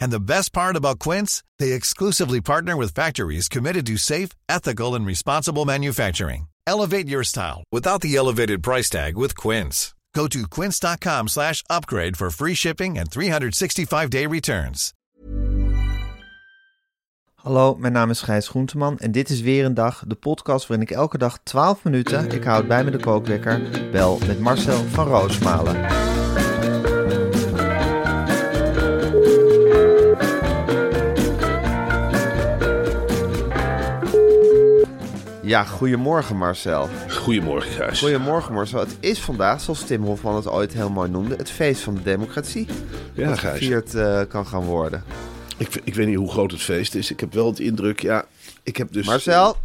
And the best part about Quince, they exclusively partner with factories committed to safe, ethical, and responsible manufacturing. Elevate your style without the elevated price tag with Quince. Go to quince.com slash upgrade for free shipping and 365-day returns. Hallo, mijn naam is Gijs Groenteman en dit is weer een dag, de podcast waarin ik elke dag 12 minuten, ik houd bij me de kookwekker, bel met Marcel van Roosmalen. Ja, goedemorgen Marcel. Goedemorgen, Gijs. Goedemorgen Marcel. Het is vandaag, zoals Tim Hofman het ooit heel mooi noemde, het feest van de democratie. Ja, dat Gijs. gevierd eh, kan gaan worden. Ik, ik weet niet hoe groot het feest is. Ik heb wel het indruk, ja, ik heb dus... Marcel,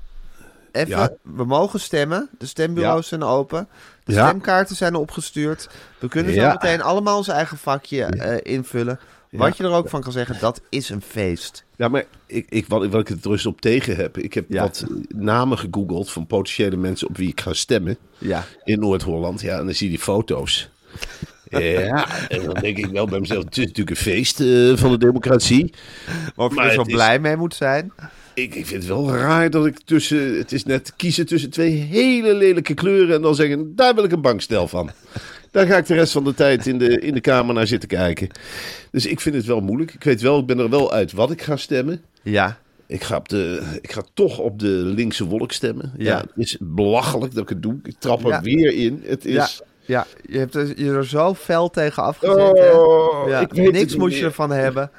even, Ja? we mogen stemmen. De stembureaus zijn open. De stemkaarten zijn opgestuurd. We kunnen zo meteen allemaal ons eigen vakje eh, invullen. Wat je er ook van kan zeggen, dat is een feest. Ja, maar ik, ik, wat, wat ik het er dus op tegen heb... Ik heb wat namen gegoogeld van potentiële mensen op wie ik ga stemmen. Ja. In Noord-Holland. Ja, en dan zie je die foto's. Ja, en dan denk ik wel bij mezelf... Het is natuurlijk een feest eh, van de democratie. Of je Maar er zo is- blij mee moet zijn. Ik, ik vind het wel raar dat ik tussen... Het is net kiezen tussen twee hele lelijke kleuren... en dan zeggen, daar wil ik een bankstel van. Daar ga ik de rest van de tijd in de, in de kamer naar zitten kijken. Dus ik vind het wel moeilijk. Ik weet wel, ik ben er wel uit wat ik ga stemmen. Ja. Ik ga, op de, ik ga toch op de linkse wolk stemmen. Ja. Ja. het is belachelijk dat ik het doe. Ik trap er Ja. weer in. Het Ja. is... ja, je hebt er, je er zo fel tegen afgezet. Oh, ja. ik weet het Niks moet je ervan hebben.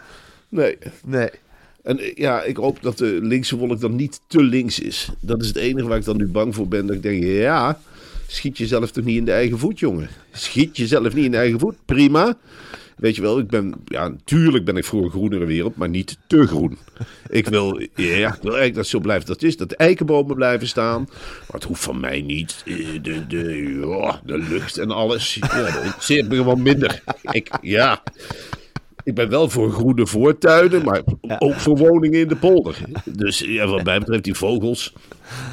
Nee. Nee. En eh, ja, ik hoop dat de linkse wolk dan niet te links is. Dat is het enige waar ik dan nu bang voor ben. Dat ik denk, ja, schiet jezelf toch niet in de eigen voet, jongen. Schiet jezelf niet in de eigen voet. Prima. Weet je wel, ik ben, ja, natuurlijk ben ik voor een groenere wereld, maar niet te groen. Ik wil, ja, ik wil eigenlijk dat zo blijft dat is. Dat de eikenbomen blijven staan. Maar het hoeft van mij niet. Eh, De, de, ja, de lucht en alles. Ja, dat me gewoon minder. Ik, ja. Ik ben wel voor groene voortuinen, maar ook voor woningen in de polder. Dus ja, wat mij betreft, die vogels.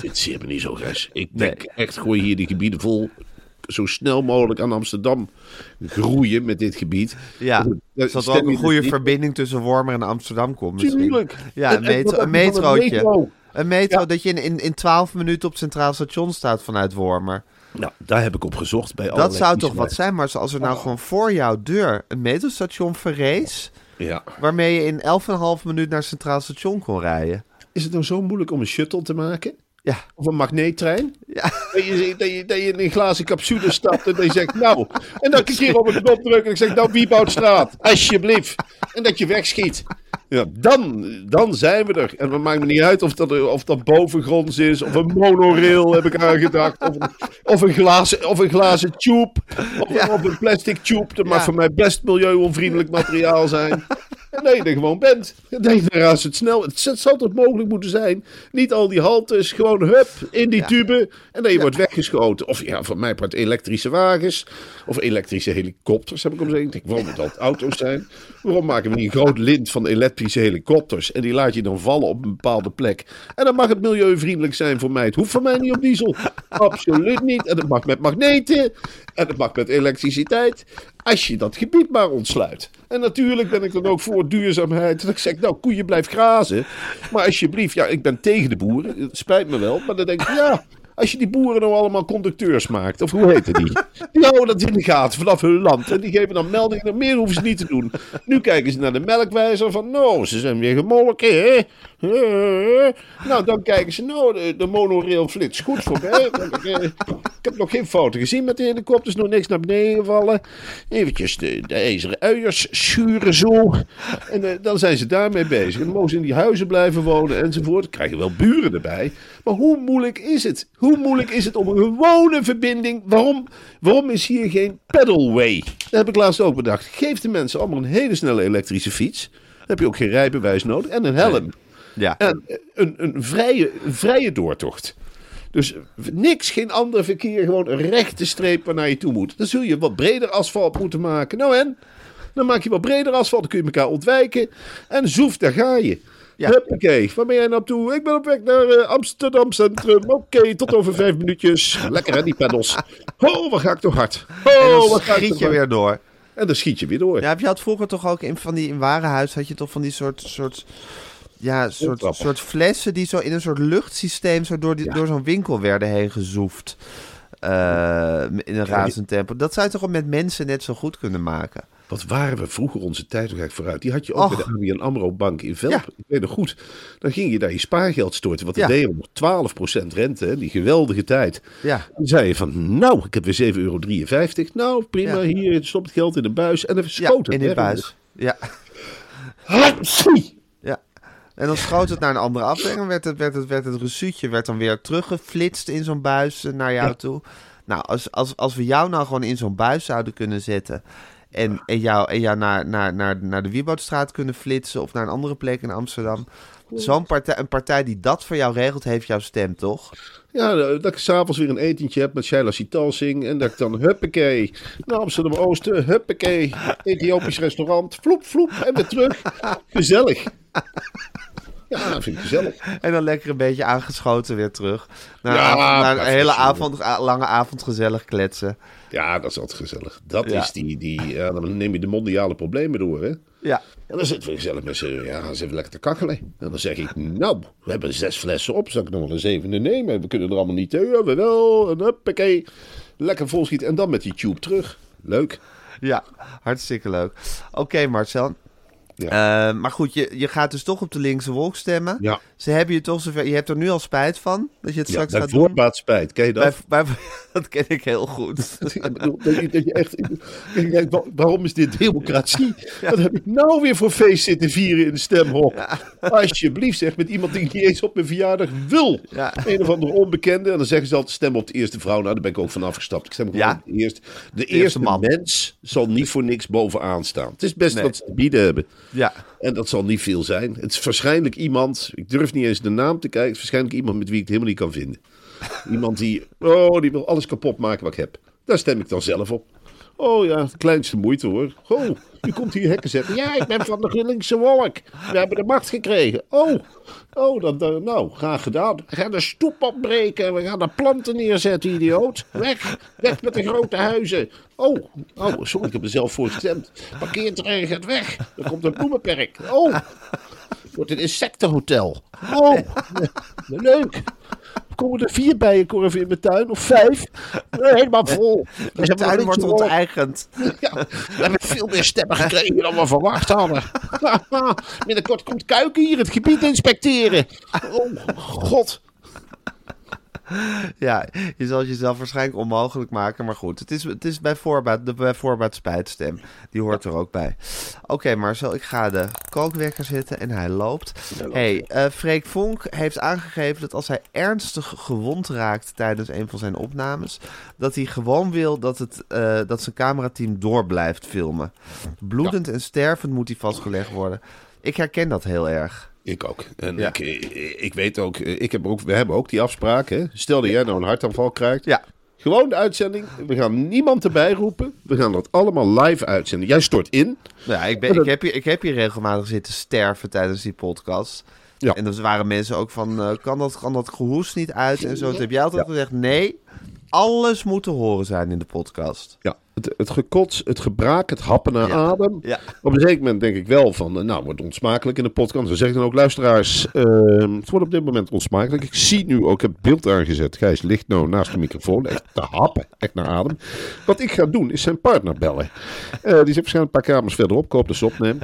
Dit zie me niet zo, Gijs. Ik denk echt, gooi hier die gebieden vol. Zo snel mogelijk aan Amsterdam groeien met dit gebied. Ja, zodat er ook een goede verbinding tussen Wormer en Amsterdam komt misschien. Tuurlijk. Ja, En- een, en metro, een metrootje. metro? Een metro dat je in, in, in 12 minuten op Centraal Station staat vanuit Wormer. Nou, daar heb ik op gezocht bij Dat zou toch wat zijn, maar als er nou gewoon voor jouw deur een metrostation verrees... Ja. waarmee je in 11,5 minuut naar het Centraal Station kon rijden. Is het nou zo moeilijk om een shuttle te maken? Ja, Of een magneettrein? ja. Dat je, dat, je, dat je in een glazen capsule stapt en dat je zegt, nou. En dat ik keer op een knop druk en ik zeg, nou, Wieboudstraat, alsjeblieft. En dat je wegschiet. Ja, dan, dan zijn we er. En het maakt me niet uit of dat, of dat bovengronds is, of een monorail heb ik aangedacht, of een, of een, glazen, of een glazen tube, of, Ja. of een plastic tube. Dat mag voor mij best milieuonvriendelijk materiaal zijn. En dat je er gewoon bent. Dat je raast het snel. Het z- zal toch mogelijk moeten zijn. Niet al die haltes, gewoon hup, in die Ja. tube. En dat je wordt weggeschoten. Of ja, van mij part elektrische wagens. Of elektrische helikopters, heb ik om zeggen. Ik denk, waarom moet dat auto's zijn? Waarom maken we niet een groot lint van elektrische helikopters? En die laat je dan vallen op een bepaalde plek. En dan mag het milieuvriendelijk zijn voor mij. Het hoeft voor mij niet op diesel. Absoluut niet. En het mag met magneten. En het mag met elektriciteit. Als je dat gebied maar ontsluit. En natuurlijk ben ik dan ook voor duurzaamheid. Dat ik zeg, nou, koeien blijf grazen. Maar alsjeblieft, ja, ik ben tegen de boeren. Spijt me wel. Maar dan denk ik, ja, Als je die boeren nou allemaal conducteurs maakt, of hoe heette die? Die houden dat in de gaten vanaf hun land. En die geven dan meldingen, meer hoeven ze niet te doen. Nu kijken ze naar de melkwijzer van, nou, ze zijn weer gemolken, hè? Eh, Nou, dan kijken ze, nou, de, de monorail flits goed voorbij. Eh, Ik heb nog geen fouten gezien met de helikopters, nog niks naar beneden gevallen. Eventjes de, de ijzeren uiers schuren zo. En eh, dan zijn ze daarmee bezig. En dan mogen ze in die huizen blijven wonen enzovoort. Dan krijg je wel buren erbij. Maar hoe moeilijk is het? Hoe moeilijk is het om een gewone verbinding... Waarom, waarom is hier geen pedalway? Dat heb ik laatst ook bedacht. Geef de mensen allemaal een hele snelle elektrische fiets. Dan heb je ook geen rijbewijs nodig. En een helm. Ja. En een, een, vrije, een vrije doortocht. Dus niks, geen ander verkeer, gewoon een rechte streep waar naar je toe moet. Dan zul je wat breder asfalt moeten maken. Nou en? Dan maak je wat breder asfalt, dan kun je elkaar ontwijken. En zoef, daar ga je. Ja. Huppakee, waar ben jij naartoe? Ik ben op weg naar eh, Amsterdam Centrum. Oké, tot over vijf minuutjes. Lekker hè, die pedals. Oh, wat ga ik toch hard. Oh, wat ga ik schiet je hard. weer door. En dan schiet je weer door. Ja, heb je had vroeger toch ook in van die in warenhuis had je toch van die soort soort ja, soort, soort flessen die zo in een soort luchtsysteem zo door, die, door zo'n winkel werden heen gezoefd. Eh, in een razend tempo. Dat zou je toch wel met mensen net zo goed kunnen maken. Wat waren we vroeger onze tijd toch eigenlijk vooruit? Die had je ook Och. bij de ABN AMRO Bank in Velp. Ja. Ik weet nog goed. Dan ging je daar je spaargeld storten. Want Ja. deed nog 12% rente. hè, Die geweldige tijd. Ja. Dan zei je van, nou, ik heb weer 7,53 euro. Nou, prima, Ja. hier, stop het geld in de buis. En dan Ja, schoot het. in hè. buis. Ja, Hatsie! ja. En dan schoot het naar een andere afdeling. En werd het, werd het, werd het resuutje werd dan weer teruggeflitst in zo'n buis eh, naar jou toe. Nou, als, als, als we jou nou gewoon in zo'n buis zouden kunnen zetten. En, en jou, en jou naar, naar, naar, naar de Wieboudstraat kunnen flitsen. Of naar een andere plek in Amsterdam. Zo'n partij, een partij die dat voor jou regelt, heeft jouw stem, toch? Ja, dat ik s'avonds weer een etentje heb met Shaila Sitalsing. En dat ik dan, huppakee, naar Amsterdam-Oosten. Huppakee, Ethiopisch restaurant. Vloep, vloep, en weer terug. Gezellig. Ja, dat vind ik gezellig. En dan lekker een beetje aangeschoten weer terug. Naar, Ja, een hele avond, lange avond gezellig kletsen. Ja, dat is altijd gezellig. Dat Ja. is die, die ja, dan neem je de mondiale problemen door, hè. Ja, En dan zitten we gezellig met z'n, ja, eens even lekker te kakkelen. En dan zeg ik, nou, we hebben zes flessen op, zal ik nog wel een zevende nemen? We kunnen er allemaal niet ja, we wel, en huppakee. Lekker volschieten en dan met die tube terug. Leuk. ja, hartstikke leuk. Oké, Marcel. Ja. Eh, maar goed, je, je gaat dus toch op de linkse wolk stemmen. Ja. Ze hebben je toch zover. Je hebt er nu al spijt van dat je het Ja, straks gaat doen. spijt, ken je dat? Bij, bij, dat ken ik heel goed. Ik bedoel, dat je, dat je echt. ik waarom is dit democratie? Wat heb ik nou weer voor feest zitten vieren in de stemhok? Alsjeblieft, zeg, met iemand die ik niet eens op mijn verjaardag wil. Ja. Een of andere onbekende. En dan zeggen ze altijd: stem op de eerste vrouw. Nou, daar ben ik ook van afgestapt. Ik stem Ja. op de eerste. De, eerste eerste man. mens zal niet voor niks bovenaan staan. Het is best Nee. wat ze te bieden hebben. Ja, En dat zal niet veel zijn. Het is waarschijnlijk iemand, ik durf niet eens de naam te kijken. Het is waarschijnlijk iemand met wie ik het helemaal niet kan vinden. Iemand die, oh, die wil alles kapot maken wat ik heb. Daar stem ik dan zelf op. Oh ja, de kleinste moeite hoor. Oh, je komt hier hekken zetten. Ja, ik ben van de linkse wolk. We hebben de macht gekregen. Oh, oh dan, dan- nou, graag gedaan. We gaan de stoep opbreken. We gaan de planten neerzetten, idioot. Weg, weg met de grote huizen. Oh, oh, sorry, ik heb er zelf voor gestemd. Parkeerterrein gaat weg. Er komt een bloemenperk. Oh, wordt een insectenhotel. Oh, leuk. Komen er vier bijenkorven in mijn tuin? Of vijf? Helemaal vol. We de tuin wordt onteigend. ja, we hebben veel meer stemmen gekregen dan we verwacht hadden. Binnenkort komt Kuiken hier het gebied inspecteren. Oh, god. Ja, je zal jezelf waarschijnlijk onmogelijk maken. Maar goed, het is, het is bij voorbaat, de bij voorbaat spijtstem. Die hoort er ook bij. Oké, Marcel, ik ga de kookwekker zetten en hij loopt. hey, eh Freek Vonk heeft aangegeven dat als hij ernstig gewond raakt tijdens een van zijn opnames, dat hij gewoon wil dat, het, eh, dat zijn camerateam door blijft filmen. Bloedend en stervend moet hij vastgelegd worden. Ik herken dat heel erg. Ik ook. En Ja. ik, eh, ik weet ook, eh, ik heb ook, we hebben ook die afspraak. Hè? Stel dat jij nou een hartaanval krijgt. Ja, Gewoon de uitzending. We gaan niemand erbij roepen. We gaan dat allemaal live uitzenden. Jij stort in. Ja, ik, ben, ik, heb hier, ik heb hier regelmatig zitten sterven tijdens die podcast. Ja. En er waren mensen ook van, eh, kan, dat, kan dat gehoest niet uit en zo. Toen heb jij altijd gezegd, nee, alles moet te horen zijn in de podcast. Ja, het, het gekots, het gebraak, het happen naar adem. Ja. Op een zeker moment denk ik wel van, eh, nou, wordt onsmakelijk in de podcast. Dan zeg ik dan ook, luisteraars, ehm, het wordt op dit moment onsmakelijk. Ik zie nu ook, ik heb het beeld aangezet. Gijs ligt nou naast de microfoon, echt te happen, echt naar adem. Wat ik ga doen, is zijn partner bellen. Eh, die zit waarschijnlijk een paar kamers verderop, ik hoop dat ze opneemt.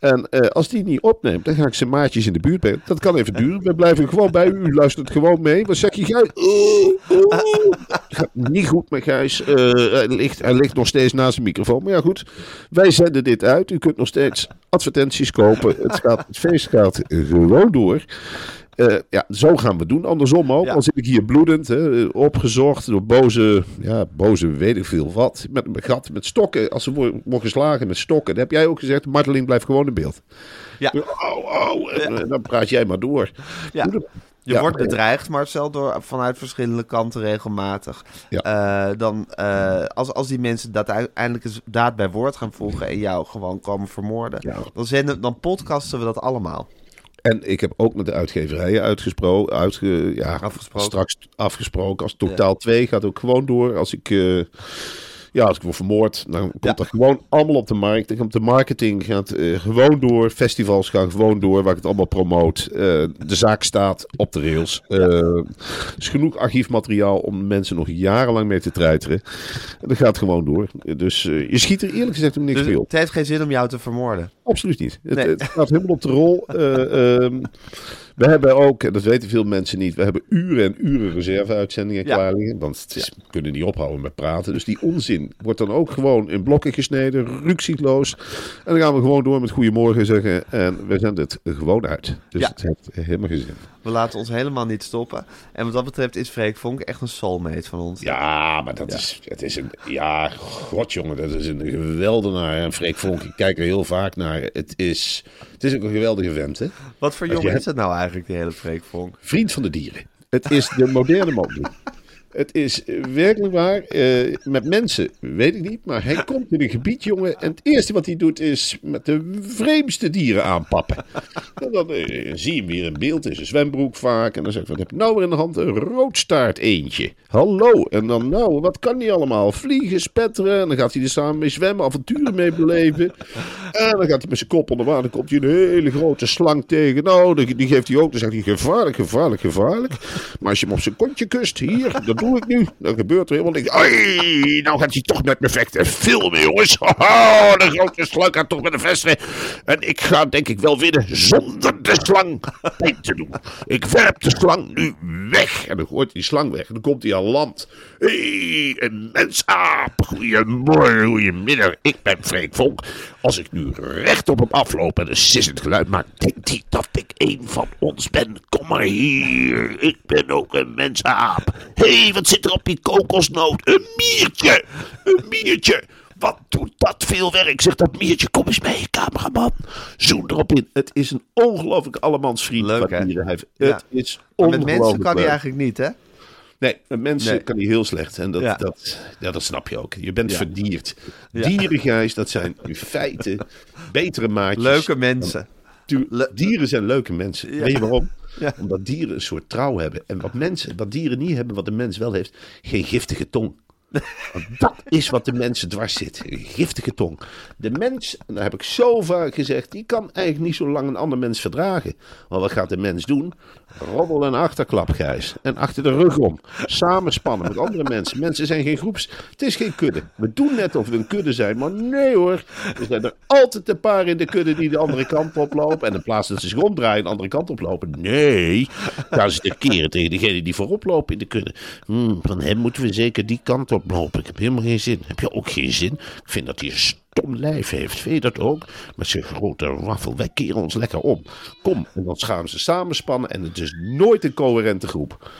En eh, als die niet opneemt, dan ga ik zijn maatjes in de buurt bellen. Dat kan even duren. We blijven gewoon bij u. U luistert gewoon mee. Wat zeg je, Gijs? Oh, oh. Gaat niet goed met Gijs. Eh, hij, ligt, hij ligt nog steeds naast de microfoon. Maar ja, goed. Wij zenden dit uit. U kunt nog steeds advertenties kopen. Het, gaat, het feest gaat gewoon door. Eh, ja, zo gaan we doen. Andersom ook. Ja. Dan zit ik hier bloedend, hè, opgezocht door boze, ja, boze weet ik veel wat. Met een gat, met stokken. Als ze worden geslagen met stokken. Dat heb jij ook gezegd. Marteling blijft gewoon in beeld. Ja. Oh, oh. En, eh, dan praat jij maar door. Ja. Je Ja, wordt bedreigd, Marcel, door, vanuit verschillende kanten regelmatig. Ja. Eh, dan, als, als die mensen dat uiteindelijk eens daad bij woord gaan voegen en jou gewoon komen vermoorden, Ja. dan, zenden, dan podcasten we dat allemaal. En ik heb ook met de uitgeverijen uitgesproken, uitge, ja, Afgesproken. straks afgesproken. Als totaal 2 gaat ook gewoon door. Als ik, eh, ja, als ik word vermoord, dan komt Ja. dat gewoon allemaal op de markt. Dan komt de marketing gaat eh, gewoon door. Festivals gaan gewoon door, waar ik het allemaal promoot. Eh, de zaak staat op de rails. Er is genoeg archiefmateriaal om mensen nog jarenlang mee te treiteren. En dat gaat gewoon door. Dus je schiet er eerlijk gezegd om niks Dus mee op. het heeft geen zin om jou te vermoorden. Absoluut niet. Het, het gaat helemaal op de rol. We hebben ook, en dat weten veel mensen niet, we hebben uren en uren reserveuitzendingen Ja. klaar liggen. Want we kunnen niet ophouden met praten. Dus die onzin wordt dan ook gewoon in blokken gesneden, rukzichtloos. En dan gaan we gewoon door met goedemorgen zeggen. En we zenden het gewoon uit. Dus Ja. het heeft helemaal geen zin. We laten ons helemaal niet stoppen. En wat dat betreft is Freek Vonk echt een soulmate van ons. Ja, maar dat is, het is een, ja, god jongen, dat is een geweldenaar. En Freek Vonk, ik kijk er heel vaak naar. Het is, het is ook een geweldige vent, hè. Wat voor jongen is het nou eigenlijk, die hele Freek Vonk? Vriend van de dieren. Het is de moderne man. Het is eh, werkelijk waar. eh, met mensen weet ik niet. Maar hij komt in een gebied, jongen. En het eerste wat hij doet is met de vreemdste dieren aanpappen. En dan eh, zie je hem weer in beeld in zijn zwembroek vaak. En dan zegt hij: Wat heb je nou weer in de hand? Een roodstaart eentje. Hallo. En dan, nou, wat kan die allemaal? Vliegen, spetteren. En dan gaat hij er samen mee zwemmen, avonturen mee beleven. En dan gaat hij met zijn kop onder water. Dan komt hij een hele grote slang tegen. Nou, die, die geeft hij ook. Dan zegt hij: Gevaarlijk, gevaarlijk, gevaarlijk. Maar als je hem op zijn kontje kust, hier, dat doe ik nu. Dan gebeurt er helemaal. Ai, nou gaat hij toch met me vechten. Filmen, jongens. Oh, de grote slang gaat toch met de vesten. En ik ga denk ik wel winnen zonder de slang pijn te doen. Ik werp de slang nu weg. En dan gooit die slang weg. En dan komt hij aan land. Hé, hey, een mensaap. Goedemorgen, goedemiddag. Ik ben Freek Vonk. Als ik nu recht op hem afloop en een sissend geluid maak, denkt hij dat ik een van ons ben. Kom maar hier. Ik ben ook een mensaap. Hé, hey, wat zit er op die kokosnoot? Een miertje. Een miertje. Wat doet dat veel werk? Zegt dat miertje, kom eens mee, cameraman. Zoom erop in. Het is een ongelooflijk allemansvriend. Leuk, wat heeft. Ja. Het is Maar met mensen ongelooflijk kan hij eigenlijk niet, hè? Nee, mensen Nee. kan hij heel slecht. En dat, Ja. dat, ja, dat snap je ook. Je bent Ja. verdierd. Ja. Dierengijs, dat zijn in feite betere maatjes. Leuke mensen. Dieren zijn leuke mensen. Weet je waarom? Omdat dieren een soort trouw hebben. En wat, mensen, wat dieren niet hebben, wat de mens wel heeft, geen giftige tong. Want dat is wat de mensen dwars zit. Giftige tong. De mens, en dat heb ik zo vaak gezegd, die kan eigenlijk niet zo lang een ander mens verdragen. Maar wat gaat de mens doen? Roddel en achterklap, Gijs. En achter de rug om. Samenspannen met andere mensen. Mensen zijn geen groeps. Het is geen kudde. We doen net of we een kudde zijn. Maar nee hoor. Er zijn er altijd een paar in de kudde die de andere kant oplopen. En in plaats dat ze zich omdraaien de andere kant oplopen. Nee. Gaan ze te keren tegen degene die voorop lopen in de kudde. Hmm, van hem moeten we zeker die kant oplopen. Ik heb helemaal geen zin. Heb je ook geen zin? Ik vind dat hij een stom lijf heeft. Vind je dat ook? Met zijn grote raffel. Wij keren ons lekker om. Kom. En dan gaan ze samenspannen. En het is nooit een coherente groep.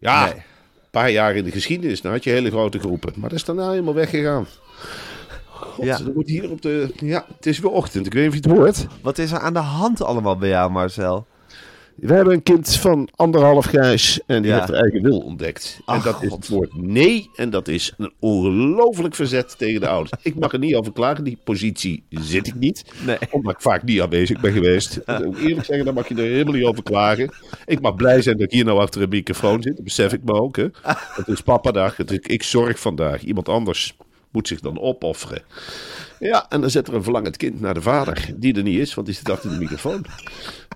Ja, Nee. een paar jaar in de geschiedenis. Dan had je hele grote groepen. Maar dat is daarna helemaal weggegaan. God, Ja. wordt hier op de... Ja, het is weer ochtend. Ik weet niet of je het hoort. Wat is er aan de hand allemaal bij jou, Marcel? We hebben een kind van anderhalf grijs en die Ja. heeft haar eigen wil ontdekt. en dat is het woord nee en dat is een ongelooflijk verzet tegen de ouders. Ik mag er niet over klagen, die positie zit ik niet. Nee. Omdat ik vaak niet aanwezig ben geweest. Ik moet eerlijk zeggen, daar mag je er helemaal niet over klagen. Ik mag blij zijn dat ik hier nou achter een microfoon zit, dat besef ik me ook. Hè. Het is papadag, het is, ik zorg vandaag, iemand anders moet zich dan opofferen. Ja, en dan zet er een verlangend kind naar de vader, die er niet is, want die zit achter de microfoon.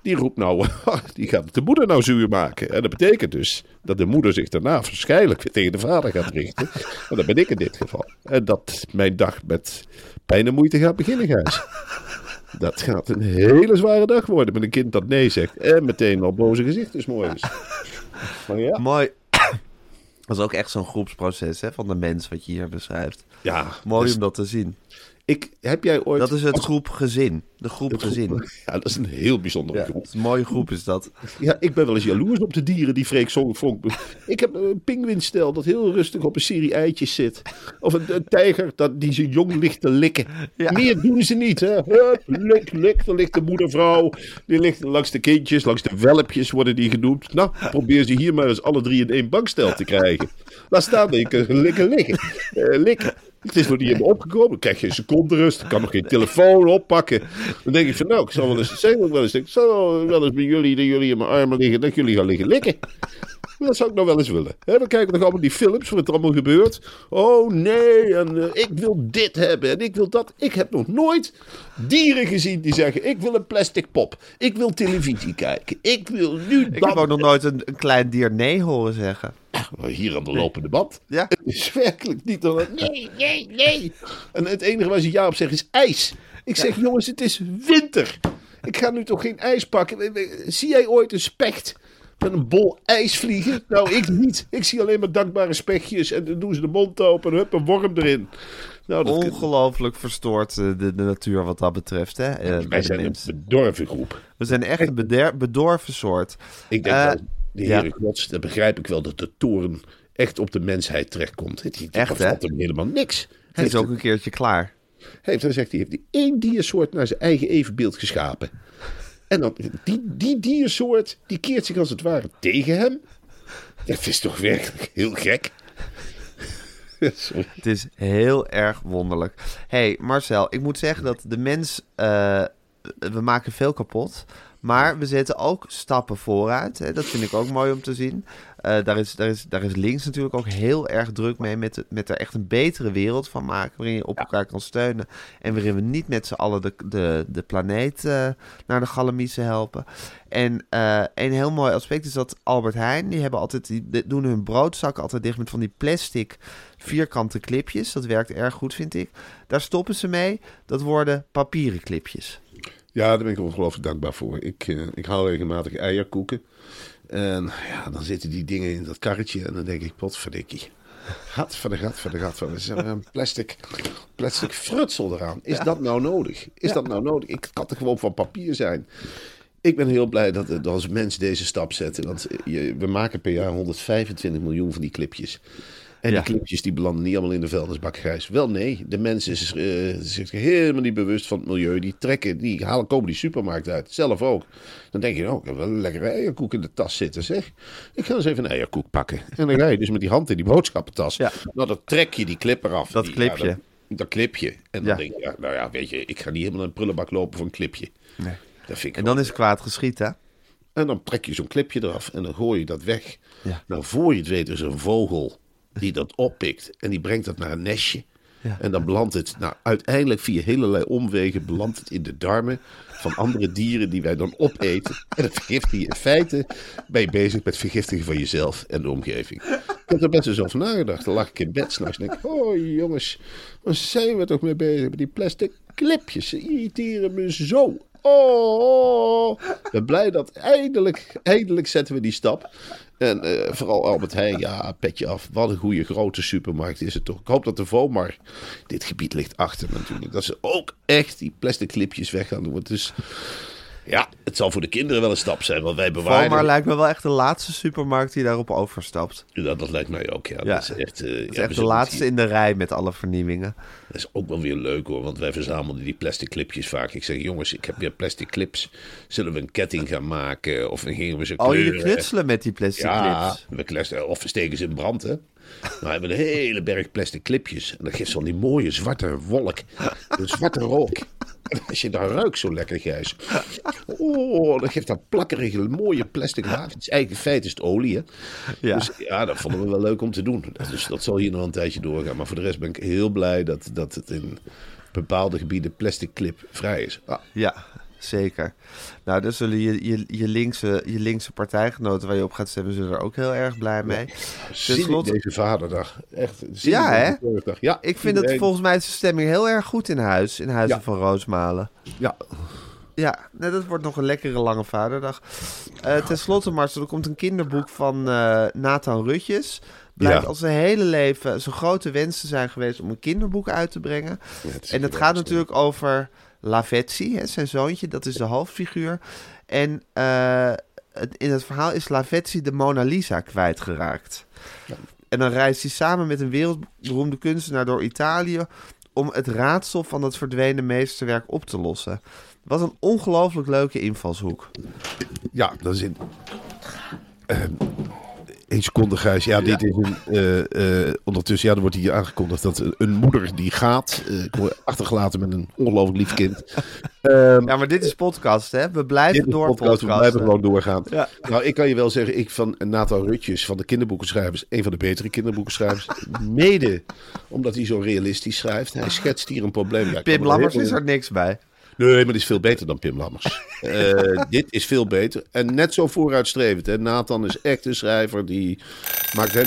Die roept nou, die gaat de moeder nou zuur maken. En dat betekent dus dat de moeder zich daarna waarschijnlijk tegen de vader gaat richten. En dat ben ik in dit geval. En dat mijn dag met pijn en moeite gaat beginnen, Gijs. Dat gaat een hele zware dag worden met een kind dat nee zegt. En meteen al boze gezicht is mooi. Maar ja, Mooi. Dat is ook echt zo'n groepsproces hè, van de mens wat je hier beschrijft. ja Mooi dus om dat te zien. Ik, heb jij ooit... Dat is het groep gezin. De groep gezin. Ja, dat is een heel bijzondere Ja, groep. een mooie groep is dat. Ja, ik ben wel eens jaloers op de dieren die Freek Vonk... Ik heb een pinguïnstel dat heel rustig op een serie eitjes zit. Of een, een tijger dat, die zijn jong ligt te likken. Ja. Meer doen ze niet, hè. Hup, lik, lik. Dan ligt de moedervrouw. Die ligt langs de kindjes, langs de welpjes worden die genoemd. Nou, probeer ze hier maar eens alle drie in één bankstel te krijgen. Laat staan dat je kunt likken, liggen. Eh, likken. Het is nog niet in me opgekomen. Dan krijg je een seconde rust. Ik kan nog geen telefoon oppakken. Dan denk ik van nou, ik zal wel eens zeggen. Wel eens, ik zal wel eens bij jullie, dat jullie in mijn armen liggen, dat jullie gaan liggen likken. Dat zou ik nog wel eens willen. Hè, dan kijken we nog allemaal die films, wat er allemaal gebeurt. Oh nee, en eh, ik wil dit hebben en ik wil dat. Ik heb nog nooit dieren gezien die zeggen: Ik wil een plastic pop. Ik wil televisie kijken. Ik wil nu Ik dat. heb ook nog nooit een, een klein dier nee horen zeggen. Hier aan de lopende band. Ja. Het is werkelijk niet dan. Nee, nee, nee. En het enige waar ze ja op zeggen is ijs. Ik zeg, jongens, het is winter. Ik ga nu toch geen ijs pakken. Zie jij ooit een specht met een bol ijs vliegen? Nou, ik niet. Ik zie alleen maar dankbare spechtjes. En dan doen ze de mond open en hup, een worm erin. Nou, dat Ongelooflijk verstoord eh, de, de natuur wat dat betreft. Hè, eh, bij wij de zijn een bedorven groep. We zijn echt een beder- bedorven soort. Ik denk Eh, wel, de ja. Heere Gods, dan begrijp ik wel dat de toren echt op de mensheid terechtkomt. Die, die Echt, hè? hem helemaal niks. Hij Het is ook een keertje klaar. heeft, dan zegt hij, heeft hij één diersoort naar zijn eigen evenbeeld geschapen. En dan, die, die diersoort, die keert zich als het ware tegen hem. Dat is toch werkelijk heel gek. Sorry. Het is heel erg wonderlijk. hey, Marcel, ik moet zeggen dat de mens... eh, we maken veel kapot. Maar we zetten ook stappen vooruit. Hè. Dat vind ik ook mooi om te zien. Eh, daar, is, daar, is, daar is links natuurlijk ook heel erg druk mee. Met, met er echt een betere wereld van maken. Waarin je op elkaar kan steunen. En waarin we niet met z'n allen de, de, de planeet eh, naar de galamiezen helpen. En eh, een heel mooi aspect is dat Albert Heijn. Die, hebben altijd, die die doen hun broodzakken altijd dicht met van die plastic vierkante clipjes. Dat werkt erg goed, vind ik. Daar stoppen ze mee. Dat worden papieren clipjes. Ja, daar ben ik ongelooflijk dankbaar voor. Ik, eh, ik haal regelmatig eierkoeken. En ja, dan zitten die dingen in dat karretje. En dan denk ik, potverdikkie. Gat voor de gat voor de gat voor de een plastic, plastic frutsel eraan. Is dat nou nodig? Is dat nou nodig? Ik kan er gewoon van papier zijn. Ik ben heel blij dat, dat als mensen deze stap zetten. Want je, we maken per jaar 125 miljoen van die clipjes. En Ja. die clipjes die belanden niet allemaal in de vuilnisbak grijs. Wel nee, de mens is eh, zich helemaal niet bewust van het milieu. Die trekken, die halen, komen die supermarkt uit. Zelf ook. Dan denk je, oh, ik heb wel een lekkere eierkoek in de tas zitten, zeg. Ik ga eens even een eierkoek pakken. En dan ga je dus met die hand in die boodschappentas. Ja. Nou, dan trek je die clip eraf. Dat Die- clipje. Ja, dat, dat clipje. En dan Ja. denk je, ja, nou ja, weet je, ik ga niet helemaal in een prullenbak lopen voor een clipje. Nee. Dat vind ik En dan is kwaad geschiet, hè? en dan trek je zo'n clipje eraf en dan gooi je dat weg. Ja. Nou, voor je het weet is een vogel die dat oppikt en die brengt dat naar een nestje. Ja. En dan belandt het, nou, uiteindelijk via hele omwegen belandt het in de darmen van andere dieren die wij dan opeten. En dat vergiftig je. In feite ben je bezig met vergiftigen van jezelf en de omgeving. Ik heb er best eens over nagedacht. Dan lag ik in bed s'nachts en denk ik, oh jongens, waar zijn we toch mee bezig met die plastic clipjes? Ze irriteren me zo. Oh, ik ben blij dat eindelijk, eindelijk zetten we die stap. En eh, vooral Albert Heijn, ja, petje af. Wat een goede grote supermarkt is het toch. Ik hoop dat de Vomar, dit gebied ligt achter natuurlijk, dat ze ook echt die plastic clipjes weg gaan doen. Dus ja, het zal voor de kinderen wel een stap zijn, want wij bewaren... Valmar lijkt me wel echt de laatste supermarkt die daarop overstapt. Ja, dat lijkt mij ook, ja. Ja. Dat is echt, eh, Het is ja, echt de laatste zien. in de rij met alle vernieuwingen. Dat is ook wel weer leuk hoor, want wij verzamelden die plastic clipjes vaak. Ik zeg, jongens, ik heb weer plastic clips. Zullen we een ketting gaan maken? Of gingen we ze Oh, kleuren? jullie knutselen met die plastic Ja, clips. we of we steken ze in brand, hè. Nou hebben we een hele berg plastic clipjes. En dat geeft zo'n die mooie zwarte wolk. Een zwarte rook. Als je daar ruikt zo lekker, Gijs. Oh, dat geeft dat plakkerige, mooie plastic is eigenlijk in feite is het olie, hè? Ja. Dus ja, dat vonden we wel leuk om te doen. Dus dat zal hier nog een tijdje doorgaan. Maar voor de rest ben ik heel blij dat, dat het in bepaalde gebieden plastic clip vrij is. Ah, Ja, zeker. Nou, dan zullen je, je, je, linkse, je linkse partijgenoten waar je op gaat stemmen, zullen er ook heel erg blij mee. in slotte- deze vaderdag. Echt, Ja, hè? Ja, Ik vind het iedereen- volgens mij is de stemming heel erg goed in huis, in Huizen Ja. van Roosmalen. Ja, Ja, nou, dat wordt nog een lekkere lange vaderdag. Eh Ten slotte, Marcel, er komt een kinderboek van eh, Nathan Rutjes. Blijkt Ja. al zijn hele leven zijn grote wens te zijn geweest om een kinderboek uit te brengen. Ja, en het geweldig. gaat natuurlijk over Lavezzi, hè, zijn zoontje. Dat is de hoofdfiguur. En eh, het- in het verhaal is Lavezzi de Mona Lisa kwijtgeraakt. En dan reist hij samen met een wereldberoemde kunstenaar door Italië... om het raadsel van het verdwenen meesterwerk op te lossen. Wat een ongelooflijk leuke invalshoek. Ja, dat is in. Eén seconde, Gijs. Ja, dit is een. eh, eh, ondertussen, ja, er wordt hier aangekondigd dat een moeder die gaat. eh, achtergelaten met een ongelooflijk lief kind. Ehm, Ja, maar dit is podcast, hè? We blijven door podcast, we blijven gewoon doorgaan. Ja. Nou, ik kan je wel zeggen, ik van Nathan Rutjes van de kinderboekenschrijvers, een van de betere kinderboekenschrijvers. mede omdat hij zo realistisch schrijft. Hij schetst hier een probleem. Ja, Pim er Lammers is er niks bij. Nee, maar dit is veel beter dan Pim Lammers. Eh, dit is veel beter. En net zo vooruitstrevend. Hè? Nathan is echt een schrijver. Die maakt hem,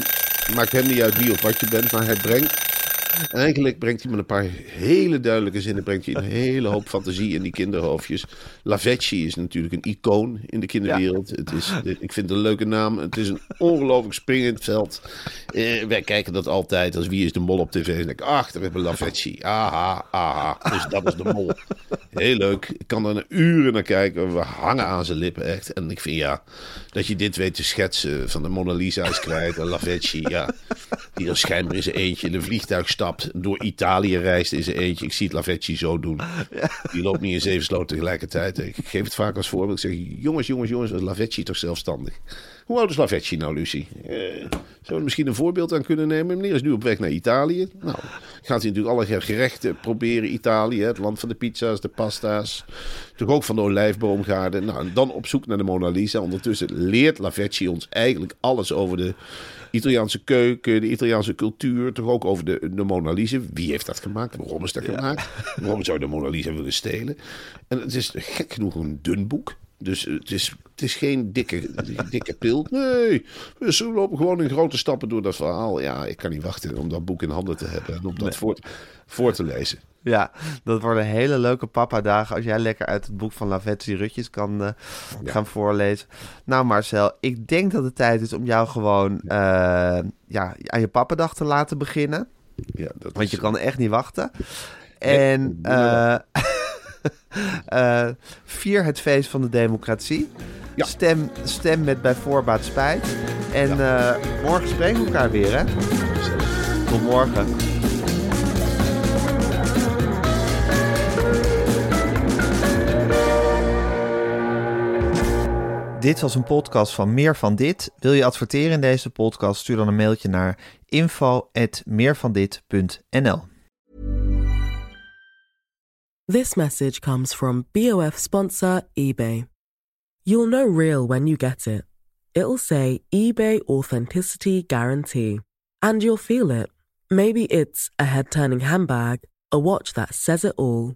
maakt hem niet uit wie of wat je bent. Maar hij brengt... Eigenlijk brengt hij met een paar hele duidelijke zinnen... brengt hij een hele hoop fantasie in die kinderhoofdjes. Lavezzi is natuurlijk een icoon in de kinderwereld. Het is, ik vind het een leuke naam. Het is een ongelooflijk springend veld. Eh, wij kijken dat altijd als wie is de mol op tv. En ik, ach, daar hebben we Lavezzi. Aha, aha. Dus dat is de mol. Heel leuk. Ik kan er uren naar kijken. We hangen aan zijn lippen, echt. En ik vind ja, dat je dit weet te schetsen. Van de Mona Lisa is kwijt. En Lavezzi, ja. Die er schijnbaar in zijn eentje in een vliegtuig stapt. Door Italië reist in zijn eentje. Ik zie het Lavezzi zo doen. Die loopt niet in zeven sloten tegelijkertijd. Ik geef het vaak als voorbeeld. Ik zeg, jongens, jongens, jongens. was Lavezzi toch zelfstandig? Hoe oud is Lavezzi nou, Lucie? Eh, we er misschien een voorbeeld aan kunnen nemen? Meneer is nu op weg naar Italië. Nou, gaat hij natuurlijk alle gerechten proberen. Italië, het land van de pizza's, de pasta's. Toch ook van de olijfboomgaarden. Nou, en dan op zoek naar de Mona Lisa. Ondertussen leert Lavezzi ons eigenlijk alles over de Italiaanse keuken, de Italiaanse cultuur. Toch ook over de, de Mona Lisa. Wie heeft dat gemaakt? Waarom is dat gemaakt? Waarom zou je de Mona Lisa willen stelen? En het is gek genoeg een dun boek. Dus het is, het is geen dikke, dikke pil. Nee, we lopen gewoon in grote stappen door dat verhaal. Ja, ik kan niet wachten om dat boek in handen te hebben en om dat voor, voor te lezen. Ja, dat worden hele leuke papa-dagen als jij lekker uit het boek van Lavezzi Rutjes kan eh, gaan voorlezen. Nou Marcel, ik denk dat het tijd is om jou gewoon eh, ja, aan je pappadag te laten beginnen. Ja, dat Want is- je kan echt niet wachten. En eh, vier het feest van de democratie. Ja. Stem, stem met bij voorbaat spijt. En morgen spreken we elkaar weer, hè? Tot morgen. Dit was een podcast van Meer van Dit. Wil je adverteren in deze podcast? Stuur dan een mailtje naar info.meervandit.nl This message comes from BOF sponsor eBay. You'll know real when you get it. It'll say eBay Authenticity Guarantee. And you'll feel it. Maybe it's a head turning handbag, a watch that says it all,